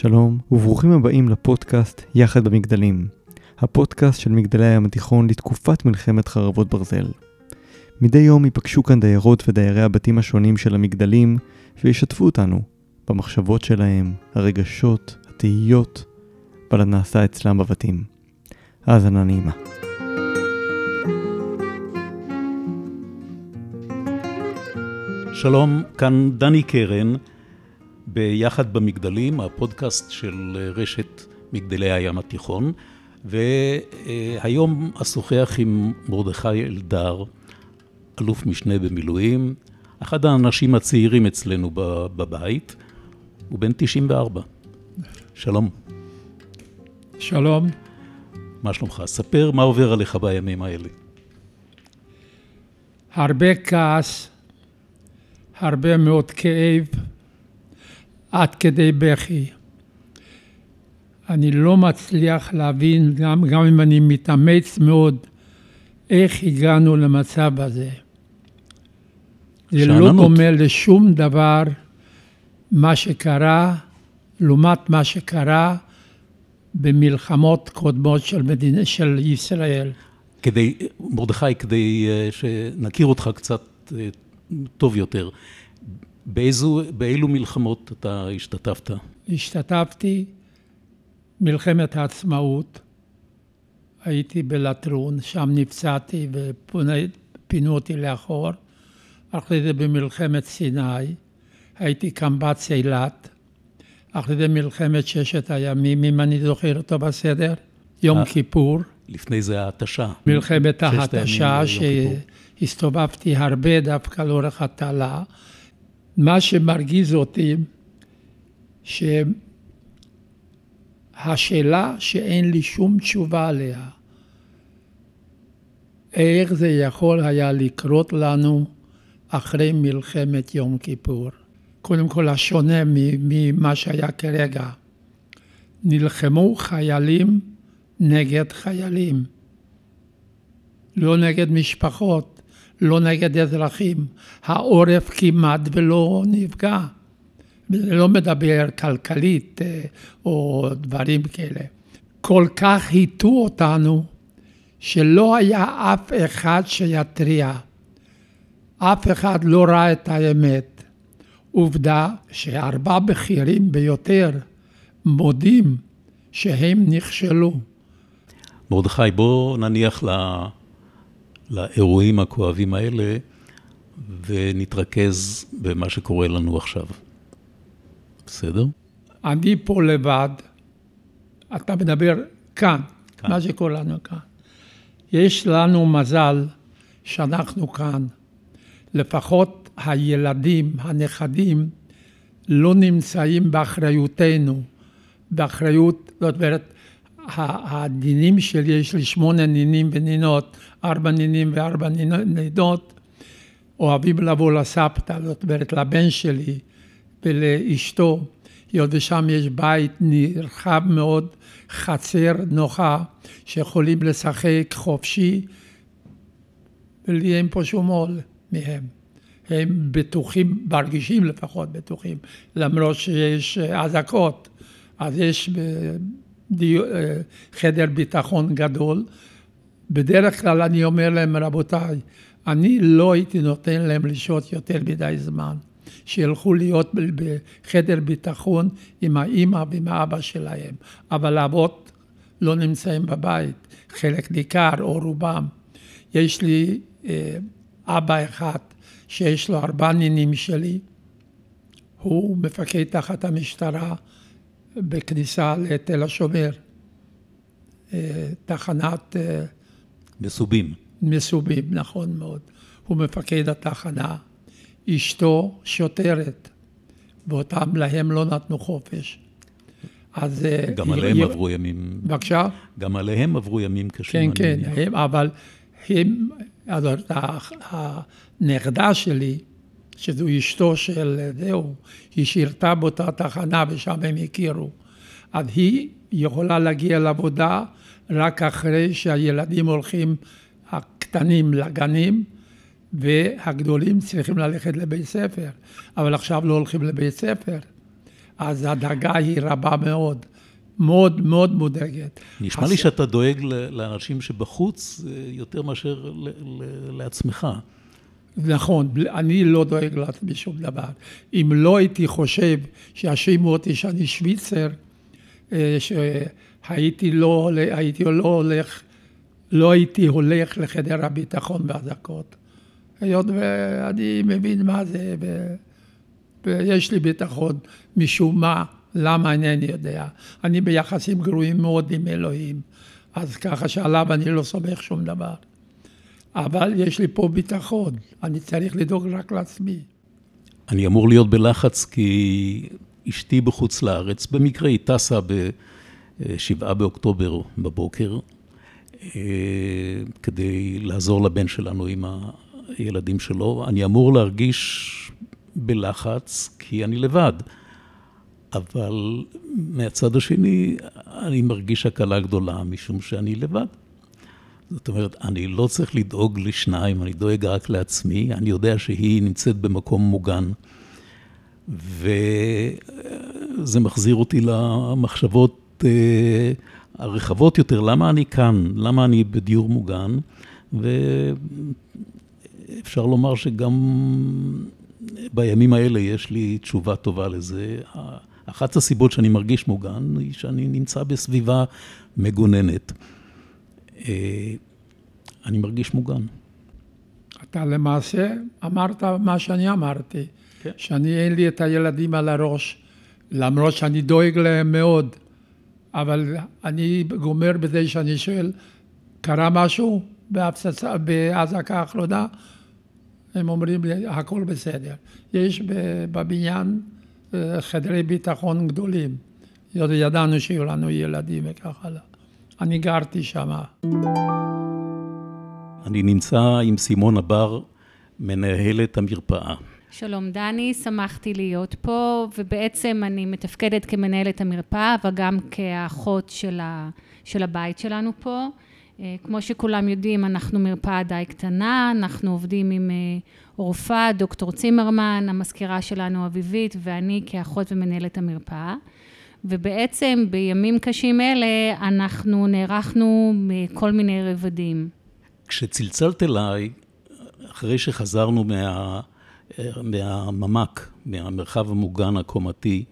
שלום, וברוכים הבאים לפודקאסט יחד במגדלים, הפודקאסט של מגדלי הים התיכון לתקופת מלחמת חרבות ברזל. מדי יום ייפגשו כאן דיירות ודיירי הבתים השונים של המגדלים וישתפו אותנו במחשבות שלהם, הרגשות, התהיות, ועל הנעשה אצלם בבתים. האזנה נעימה. שלום, כאן דני קרן, ביחד במגדלים, הפודקאסט של רשת מגדלי הים התיכון, והיום אשוחח עם מרדכי אלדר, אלוף משנה במילואים, אחד האנשים הצעירים אצלנו בבית, הוא בן 94. שלום. שלום. מה שלומך? ספר מה עובר עליך בימים האלה. הרבה כעס, הרבה מאוד כאב, עד כדי בכי. אני לא מצליח להבין, גם, גם אם אני מתאמץ מאוד, איך הגענו למצב הזה. זה לא. דומה לשום דבר מה שקרה, לעומת מה שקרה במלחמות קודמות של, מדינה, של ישראל. כדי, מרדכי, כדי אה, שנכיר אותך קצת אה, טוב יותר, באיזו, באילו מלחמות אתה השתתפת? השתתפתי מלחמת העצמאות, הייתי בלטרון, שם נפצעתי ופינו אותי לאחור. אחרי זה במלחמת סיני, הייתי קמב"ץ אילת. אחרי זה מלחמת ששת הימים, אם אני זוכר אותו בסדר, יום אה. כיפור. לפני זה ההתשה. מלחמת ההתשה. שהסתובבתי הרבה דווקא לאורך התעלה. מה שמרגיז אותי, שהשאלה שאין לי שום תשובה עליה, איך זה יכול היה לקרות לנו אחרי מלחמת יום כיפור? קודם כל, השונה ממה שהיה כרגע. נלחמו חיילים נגד חיילים. לא נגד משפחות, לא נגד אזרחים. העורף כמעט ולא נפגע. לא מדבר כלכלית אה, או דברים כאלה. כל כך הטעו אותנו, שלא היה אף אחד שיתריע. אף אחד לא ראה את האמת. עובדה שארבע בכירים ביותר מודים שהם נכשלו. מרדכי, בוא נניח ל... לאירועים הכואבים האלה ונתרכז במה שקורה לנו עכשיו. בסדר? אני פה לבד, אתה מדבר כאן, כאן. מה שקורה לנו כאן. יש לנו מזל שאנחנו כאן. לפחות הילדים, הנכדים, לא נמצאים באחריותנו, באחריות, זאת אומרת, הנינים שלי, יש לי שמונה נינים ונינות, ארבע נינים וארבע נינו- נינות, אוהבים לבוא לסבתא, זאת אומרת לבן שלי ולאשתו, היות ושם יש בית נרחב מאוד, חצר נוחה, שיכולים לשחק חופשי, ולי אין פה שום עול מהם. הם בטוחים, מרגישים לפחות בטוחים, למרות שיש אה, אזעקות, אז יש ב- דיו- אה, חדר ביטחון גדול. בדרך כלל אני אומר להם, רבותיי, אני לא הייתי נותן להם לשהות יותר מדי זמן. שילכו להיות בחדר ביטחון עם האימא ועם האבא שלהם. אבל האבות לא נמצאים בבית, חלק ניכר או רובם. יש לי אה, אבא אחד שיש לו ארבע נינים שלי, הוא מפקד תחת המשטרה בכניסה לתל השומר, אה, תחנת אה, מסובים. מסובים, נכון מאוד. הוא מפקד התחנה, אשתו שוטרת, ואותם להם לא נתנו חופש. אז... אה, גם היא- עליהם היא- עברו ימים, בבקשה? גם עליהם עברו ימים קשים. כן, כן. הם, אבל הם, הנכדה שלי, שזו אשתו של זהו, היא שירתה באותה תחנה ושם הם הכירו. אז היא יכולה להגיע לעבודה רק אחרי שהילדים הולכים, הקטנים לגנים, והגדולים צריכים ללכת לבית ספר. אבל עכשיו לא הולכים לבית ספר. אז הדאגה היא רבה מאוד. מאוד מאוד מודאגת. נשמע לי שאתה דואג לאנשים שבחוץ אה, יותר מאשר לעצמך. נכון, אני לא דואג לעצמי שום דבר. אם לא הייתי חושב שיאשימו אותי שאני שוויצר, אה, שהייתי לא, הייתי לא הולך, לא הייתי הולך לחדר הביטחון באזעקות. היות ואני מבין מה זה, ויש לי ביטחון משום מה. למה אינני יודע. אני ביחסים גרועים מאוד עם אלוהים, אז ככה שעליו אני לא סומך שום דבר. אבל יש לי פה ביטחון, אני צריך לדאוג רק לעצמי. אני אמור להיות בלחץ כי אשתי בחוץ לארץ, במקרה היא טסה ב-7 באוקטובר בבוקר, אה, כדי לעזור לבן שלנו עם הילדים שלו. אני אמור להרגיש בלחץ כי אני לבד. אבל מהצד השני, אני מרגיש הקלה גדולה, משום שאני לבד. זאת אומרת, אני לא צריך לדאוג לשניים, אני דואג רק לעצמי, אני יודע שהיא נמצאת במקום מוגן. וזה מחזיר אותי למחשבות אה, הרחבות יותר, למה אני כאן? למה אני בדיור מוגן? ואפשר לומר שגם בימים האלה יש לי תשובה טובה לזה. אחת הסיבות שאני מרגיש מוגן היא שאני נמצא בסביבה מגוננת. אה, אני מרגיש מוגן. אתה למעשה אמרת מה שאני אמרתי, כן. שאני אין לי את הילדים על הראש, למרות שאני דואג להם מאוד, אבל אני גומר בזה שאני שואל, קרה משהו בהפצצה, באזעקה האחרונה? הם אומרים לי, הכל בסדר. יש בבניין חדרי ביטחון גדולים. ידענו שיהיו לנו ילדים וכך הלאה. אני גרתי שם. אני נמצא עם סימון הבר, מנהלת המרפאה. שלום דני, שמחתי להיות פה, ובעצם אני מתפקדת כמנהלת המרפאה, אבל גם כאחות של, ה, של הבית שלנו פה. אה, כמו שכולם יודעים, אנחנו מרפאה די קטנה, אנחנו עובדים עם רופאה, אה, דוקטור צימרמן, המזכירה שלנו אביבית, ואני כאחות ומנהלת המרפאה. ובעצם בימים קשים אלה אנחנו נערכנו מכל מיני רבדים. כשצלצלת אליי, אחרי שחזרנו מה, מהממ"ק, מהמרחב המוגן הקומתי,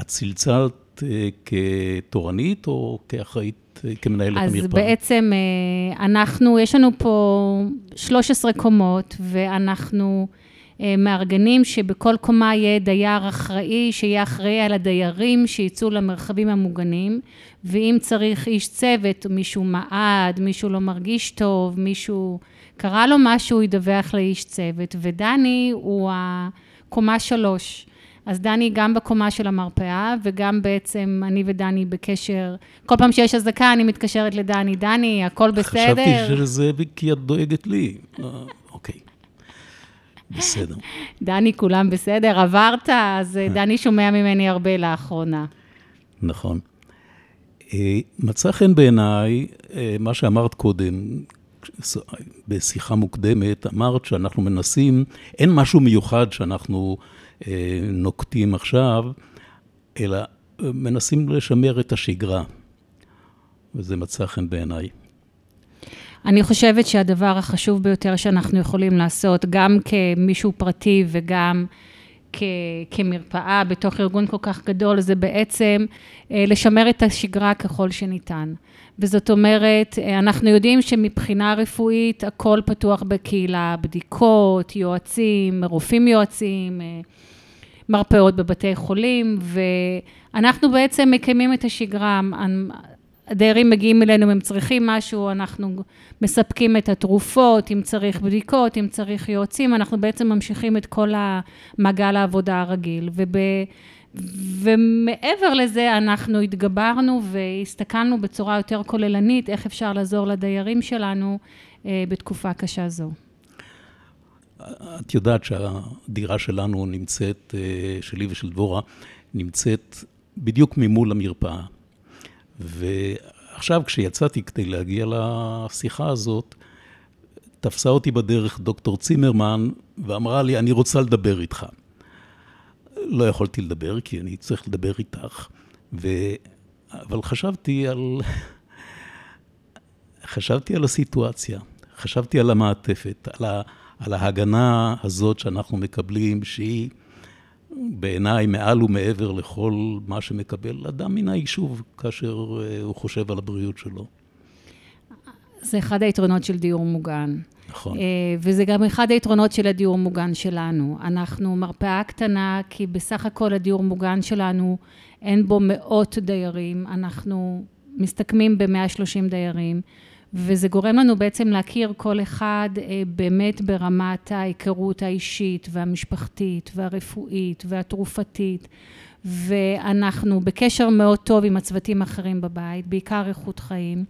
את צלצלת אה, כתורנית או כאחראית כמנהלת אז המרפאה? אז בעצם אה, אנחנו, יש לנו פה 13 קומות, ואנחנו אה, מארגנים שבכל קומה יהיה דייר אחראי, שיהיה אחראי על הדיירים שיצאו למרחבים המוגנים, ואם צריך איש צוות, מישהו מעד, מישהו לא מרגיש טוב, מישהו... קרה לו משהו, ידווח לאיש צוות, ודני הוא הקומה שלוש. אז דני גם בקומה של המרפאה, וגם בעצם אני ודני בקשר, כל פעם שיש אזעקה אני מתקשרת לדני, דני, הכל בסדר? חשבתי שזה כי את דואגת לי. אה, אוקיי, בסדר. דני, כולם בסדר? עברת? אז אה, דני שומע ממני הרבה לאחרונה. נכון. אה, מצא חן בעיניי מה שאמרת קודם, בשיחה מוקדמת, אמרת שאנחנו מנסים, אין משהו מיוחד שאנחנו אה, נוקטים עכשיו, אלא אה, מנסים לשמר את השגרה, וזה מצא חן בעיניי. אני חושבת שהדבר החשוב ביותר שאנחנו יכולים לעשות, גם כמישהו פרטי וגם כ- כמרפאה בתוך ארגון כל כך גדול, זה בעצם אה, לשמר את השגרה ככל שניתן. וזאת אומרת, אנחנו יודעים שמבחינה רפואית הכל פתוח בקהילה, בדיקות, יועצים, רופאים יועצים, מרפאות בבתי חולים, ואנחנו בעצם מקיימים את השגרה. הדיירים מגיעים אלינו, הם צריכים משהו, אנחנו מספקים את התרופות, אם צריך בדיקות, אם צריך יועצים, אנחנו בעצם ממשיכים את כל המעגל העבודה הרגיל. וב... ומעבר לזה, אנחנו התגברנו והסתכלנו בצורה יותר כוללנית, איך אפשר לעזור לדיירים שלנו אה, בתקופה קשה זו. את יודעת שהדירה שלנו נמצאת, אה, שלי ושל דבורה, נמצאת בדיוק ממול המרפאה. ועכשיו, כשיצאתי כדי להגיע לשיחה הזאת, תפסה אותי בדרך דוקטור צימרמן ואמרה לי, אני רוצה לדבר איתך. לא יכולתי לדבר, כי אני צריך לדבר איתך, ו... אבל חשבתי על... חשבתי על הסיטואציה, חשבתי על המעטפת, על, ה... על ההגנה הזאת שאנחנו מקבלים, שהיא בעיניי מעל ומעבר לכל מה שמקבל אדם מן היישוב, כאשר אה, הוא חושב על הבריאות שלו. זה אחד היתרונות של דיור מוגן. נכון. אה, וזה גם אחד היתרונות של הדיור המוגן שלנו. אנחנו מרפאה קטנה, כי בסך הכל הדיור המוגן שלנו, אין בו מאות דיירים, אנחנו מסתכמים ב-130 דיירים, וזה גורם לנו בעצם להכיר כל אחד אה, באמת ברמת ההיכרות האישית והמשפחתית והרפואית והתרופתית, ואנחנו בקשר מאוד טוב עם הצוותים האחרים בבית, בעיקר איכות חיים,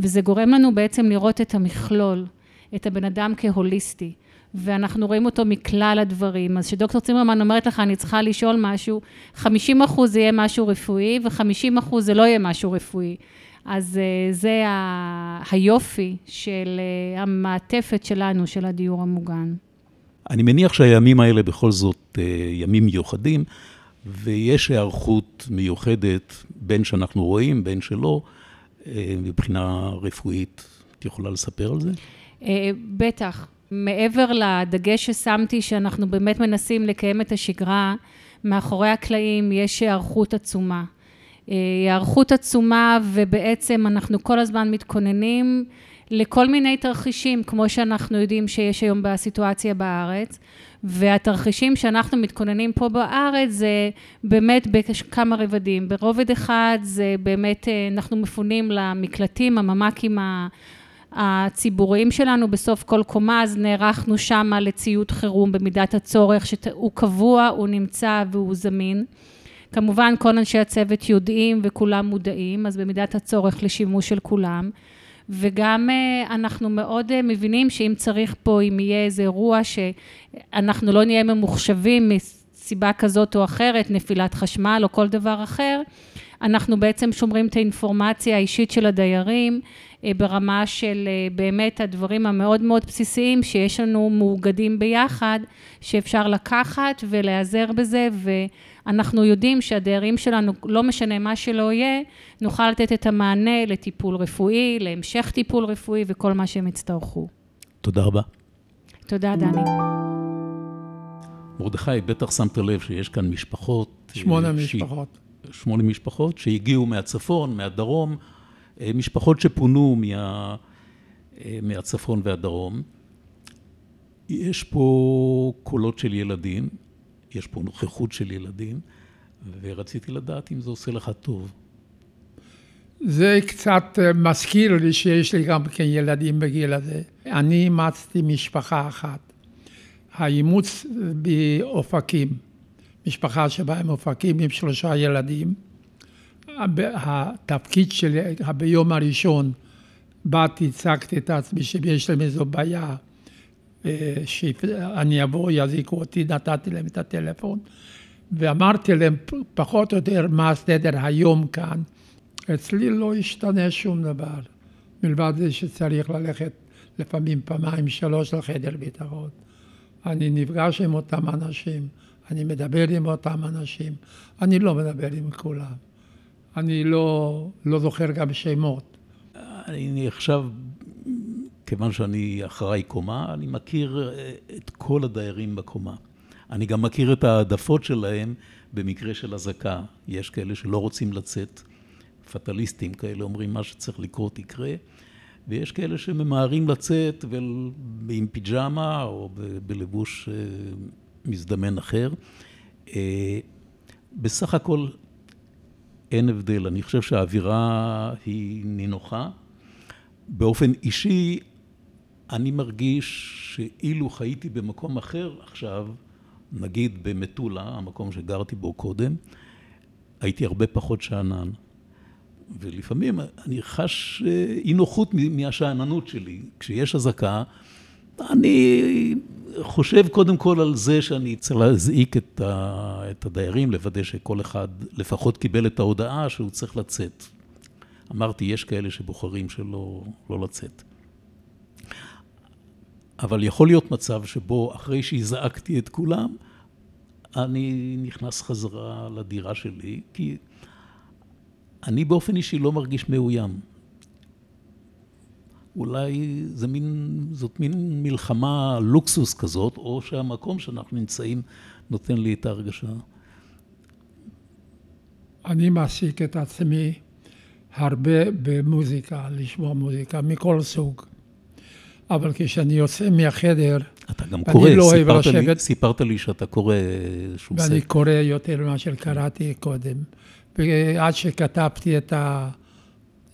וזה גורם לנו בעצם לראות את המכלול. את הבן אדם כהוליסטי, ואנחנו רואים אותו מכלל הדברים. אז כשדוקטור צימרמן אומרת לך, אני צריכה לשאול משהו, 50 אחוז זה יהיה משהו רפואי, ו-50 אחוז זה לא יהיה משהו רפואי. אז uh, זה היופי של uh, המעטפת שלנו, של הדיור המוגן. אני מניח שהימים האלה בכל זאת uh, ימים מיוחדים, ויש היערכות מיוחדת, בין שאנחנו רואים, בין שלא, מבחינה רפואית. את יכולה לספר על זה? אה, בטח. מעבר לדגש ששמתי, שאנחנו באמת מנסים לקיים את השגרה, מאחורי הקלעים יש היערכות עצומה. אה, היערכות עצומה, ובעצם אנחנו כל הזמן מתכוננים לכל מיני תרחישים, כמו שאנחנו יודעים שיש היום בסיטואציה בארץ. והתרחישים שאנחנו מתכוננים פה בארץ זה באמת בכמה רבדים. ברובד אחד זה באמת, אה, אנחנו מפונים למקלטים, הממ"קים הציבוריים שלנו בסוף כל קומה, אז נערכנו שמה לציוד חירום במידת הצורך, שהוא קבוע, הוא נמצא והוא זמין. כמובן כל אנשי הצוות יודעים וכולם מודעים, אז במידת הצורך לשימוש של כולם. וגם אה, אנחנו מאוד אה, מבינים שאם צריך פה, אם יהיה איזה אירוע שאנחנו לא נהיה ממוחשבים מסיבה כזאת או אחרת, נפילת חשמל או כל דבר אחר, אנחנו בעצם שומרים את האינפורמציה האישית של הדיירים אה, ברמה של באמת הדברים המאוד מאוד בסיסיים שיש לנו מאוגדים ביחד, שאפשר לקחת ולהיעזר בזה, ואנחנו יודעים שהדיירים שלנו, לא משנה מה שלא יהיה, נוכל לתת את המענה לטיפול רפואי, להמשך טיפול רפואי וכל מה שהם יצטרכו. תודה רבה. תודה, דני. מרדכי, בטח שמת לב שיש כאן משפחות. שמונה ש... משפחות. שמונה משפחות שהגיעו מהצפון, מהדרום, משפחות שפונו מה... מהצפון והדרום. יש פה קולות של ילדים, יש פה נוכחות של ילדים, ורציתי לדעת אם זה עושה לך טוב. זה קצת מזכיר לי שיש לי גם כן ילדים בגיל הזה. אני אימצתי משפחה אחת. האימוץ באופקים, משפחה שבאה עם אופקים עם שלושה ילדים. התפקיד שלי, ביום הראשון באתי, הצגתי את עצמי שיש להם איזו בעיה, שאני אבוא, יזיקו אותי, נתתי להם את הטלפון, ואמרתי להם פחות או יותר מה הסדר היום כאן. אצלי לא השתנה שום דבר, מלבד זה שצריך ללכת לפעמים פעמיים, שלוש לחדר ביטחון. אני נפגש עם אותם אנשים, אני מדבר עם אותם אנשים, אני לא מדבר עם כולם. אני לא, לא זוכר גם שמות. אני עכשיו, כיוון שאני אחריי קומה, אני מכיר אה, את כל הדיירים בקומה. אני גם מכיר את העדפות שלהם במקרה של אזעקה. יש כאלה שלא רוצים לצאת, פטליסטים כאלה אומרים מה שצריך לקרות יקרה, ויש כאלה שממהרים לצאת עם פיג'מה או בלבוש אה, מזדמן אחר. אה, בסך הכל אין הבדל, אני חושב שהאווירה היא נינוחה. באופן אישי, אני מרגיש שאילו חייתי במקום אחר עכשיו, נגיד במטולה, המקום שגרתי בו קודם, הייתי הרבה פחות שאנן. ולפעמים אני חש אה, אי נוחות מהשאננות שלי. כשיש אזעקה, אני חושב קודם כל על זה שאני צריך להזעיק את, ה, את הדיירים, לוודא שכל אחד לפחות קיבל את ההודעה שהוא צריך לצאת. אמרתי, יש כאלה שבוחרים שלא לא לצאת. אבל יכול להיות מצב שבו אחרי שהזעקתי את כולם, אני נכנס חזרה לדירה שלי, כי אני באופן אישי לא מרגיש מאוים. אולי זה מין, זאת מין מלחמה לוקסוס כזאת, או שהמקום שאנחנו נמצאים נותן לי את ההרגשה. אני מעסיק את עצמי הרבה במוזיקה, לשמוע מוזיקה מכל סוג. אבל כשאני יוצא מהחדר, אתה גם קורא, לא סיפרת, לי, לשבת. סיפרת לי שאתה קורא איזשהו ואני ספר. קורא יותר ממה שקראתי קודם. ועד שכתבתי את, ה,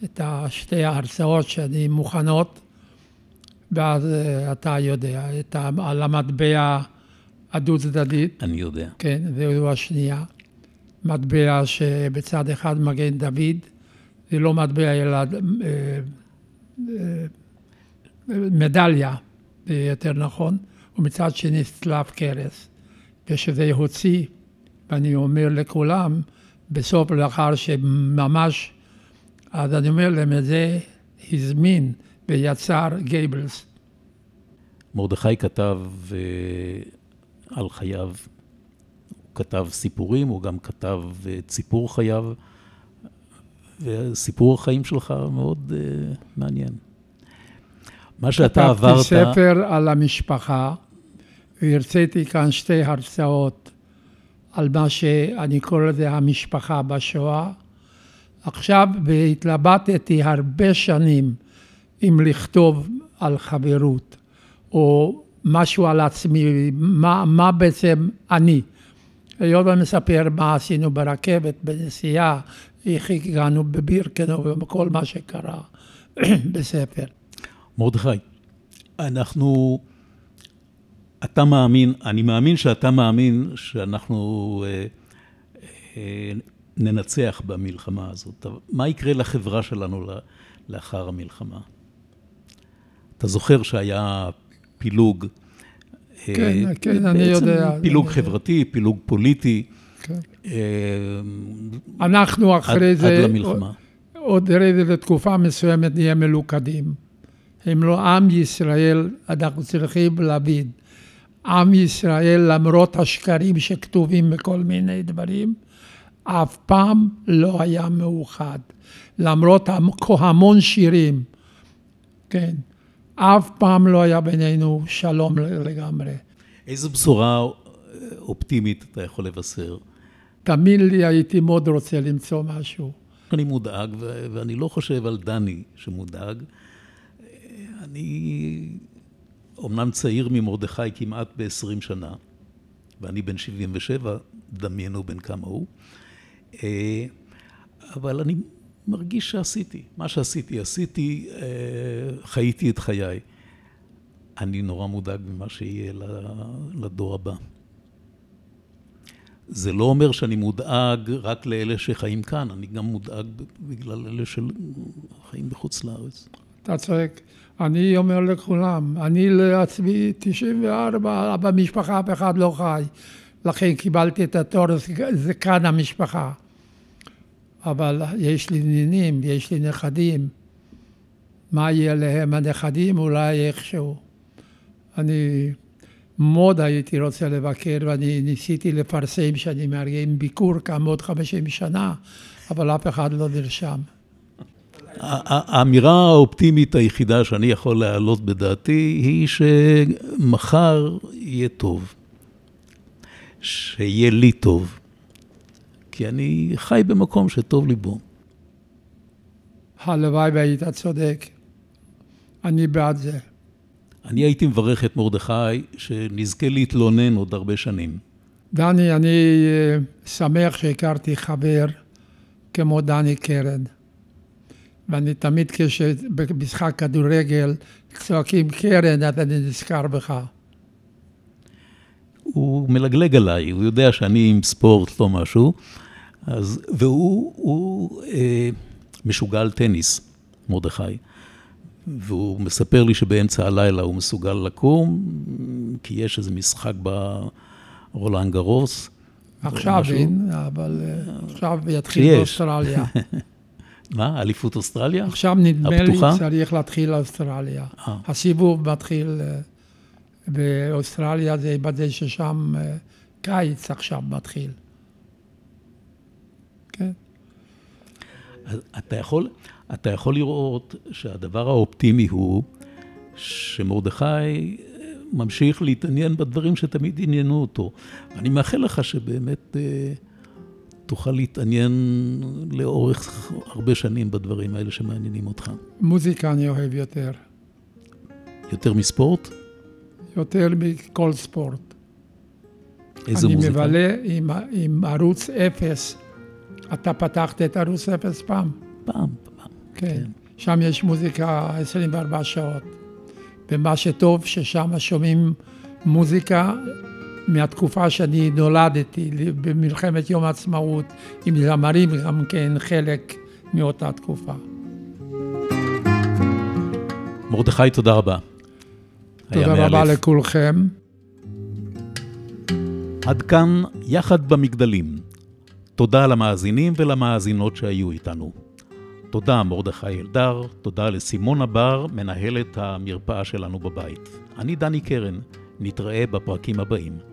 את השתי ההרצאות שאני מוכנות, ואז אה, אתה יודע, את ה, על המטבע הדו-צדדית, אני יודע. כן, זו השנייה. מטבע שבצד אחד מגן דוד, זה לא מטבע אלא אה, אה, מדליה, יותר נכון, ומצד שני צלב קרס. ושזה הוציא, ואני אומר לכולם, בסוף לאחר שממש, אז אני אומר להם, את זה הזמין ויצר גייבלס. מרדכי כתב אה, על חייו, הוא כתב סיפורים, הוא גם כתב אה, את סיפור חייו, וסיפור החיים שלך מאוד אה, מעניין. מה שאתה עברת... כתבתי ספר על המשפחה, והרציתי כאן שתי הרצאות על מה שאני קורא לזה המשפחה בשואה. עכשיו, והתלבטתי הרבה שנים אם לכתוב על חברות, או משהו על עצמי, מה, מה בעצם אני. היות ואני מספר מה עשינו ברכבת, בנסיעה, איך הגענו בבירקנו וכל מה שקרה בספר. מרדכי, אנחנו... אתה מאמין, אני מאמין שאתה מאמין שאנחנו אה, אה, ננצח במלחמה הזאת. מה יקרה לחברה שלנו לאחר המלחמה? אתה זוכר שהיה פילוג. אה, כן, כן, אני יודע. פילוג אני- חברתי, פילוג פוליטי. כן. אה, אנחנו עד, אחרי זה, עד למלחמה. עוד הרי לתקופה מסוימת נהיה מלוכדים. אם לא עם ישראל, אנחנו צריכים להבין, עם ישראל, למרות השקרים שכתובים בכל מיני דברים, אף פעם לא היה מאוחד. למרות המ- המון שירים, כן, אף פעם לא היה בינינו שלום לגמרי. איזו בשורה אופטימית אתה יכול לבשר? תאמין לי, הייתי מאוד רוצה למצוא משהו. אני מודאג, ואני לא חושב על דני שמודאג. אני אומנם צעיר ממרדכי כמעט ב-20 שנה, ואני בן 77, דמיינו בן כמה הוא, אה, אבל אני מרגיש שעשיתי. מה שעשיתי, עשיתי, אה, חייתי את חיי. אני נורא מודאג ממה שיהיה לדור הבא. זה לא אומר שאני מודאג רק לאלה שחיים כאן, אני גם מודאג בגלל אלה שחיים בחוץ לארץ. אתה צודק. אני אומר לכולם, אני לעצמי 94, במשפחה אף אחד לא חי. לכן קיבלתי את התואר זקן המשפחה. אבל יש לי נינים, יש לי נכדים. מה יהיה להם הנכדים? אולי איכשהו. אני מאוד הייתי רוצה לבקר, ואני ניסיתי לפרסם שאני מארגן ביקור כאן עוד 50 שנה, אבל אף אחד לא נרשם. האמירה האופטימית היחידה שאני יכול להעלות בדעתי היא שמחר יהיה טוב. שיהיה לי טוב. כי אני חי במקום שטוב לי בו. הלוואי והיית צודק. אני בעד זה. אני הייתי מברך את מרדכי שנזכה להתלונן עוד הרבה שנים. דני, אני אה, שמח שהכרתי חבר כמו דני קרן. ואני תמיד כשבמשחק כדורגל צועקים קרן, אז אני נזכר בך. הוא מלגלג עליי, הוא יודע שאני עם ספורט, לא משהו, אז, והוא הוא, אה, משוגע על טניס, מרדכי. והוא מספר לי שבאמצע הלילה הוא מסוגל לקום, כי יש איזה משחק ברולנד גרוס. עכשיו. אין, אבל אה, עכשיו יתחיל. באוסטרליה. מה, אליפות אוסטרליה? עכשיו נדמה לי? צריך להתחיל אוסטרליה. אה. הסיבוב מתחיל אה, באוסטרליה, זה יוודא ששם אה, קיץ עכשיו מתחיל. כן. אתה יכול, אתה יכול לראות שהדבר האופטימי הוא שמרדכי ממשיך להתעניין בדברים שתמיד עניינו אותו. אני מאחל לך שבאמת תוכל להתעניין לאורך הרבה שנים בדברים האלה שמעניינים אותך. מוזיקה אני אוהב יותר. יותר מספורט? יותר מכל ספורט. איזה אני מוזיקה? מבלה עם, עם ערוץ אפס. אתה פתחת את ערוץ אפס פעם? פעם, פעם. כן. שם יש מוזיקה 24 שעות. ומה שטוב, ששם שומעים מוזיקה מהתקופה שאני נולדתי, במלחמת יום העצמאות, עם זמרים גם כן חלק מאותה תקופה. מרדכי, תודה רבה. תודה רבה. לכולכם. עד כאן יחד במגדלים. תודה למאזינים ולמאזינות שהיו איתנו. תודה מרדכי אלדר, תודה לסימונה בר, מנהלת המרפאה שלנו בבית. אני דני קרן, נתראה בפרקים הבאים.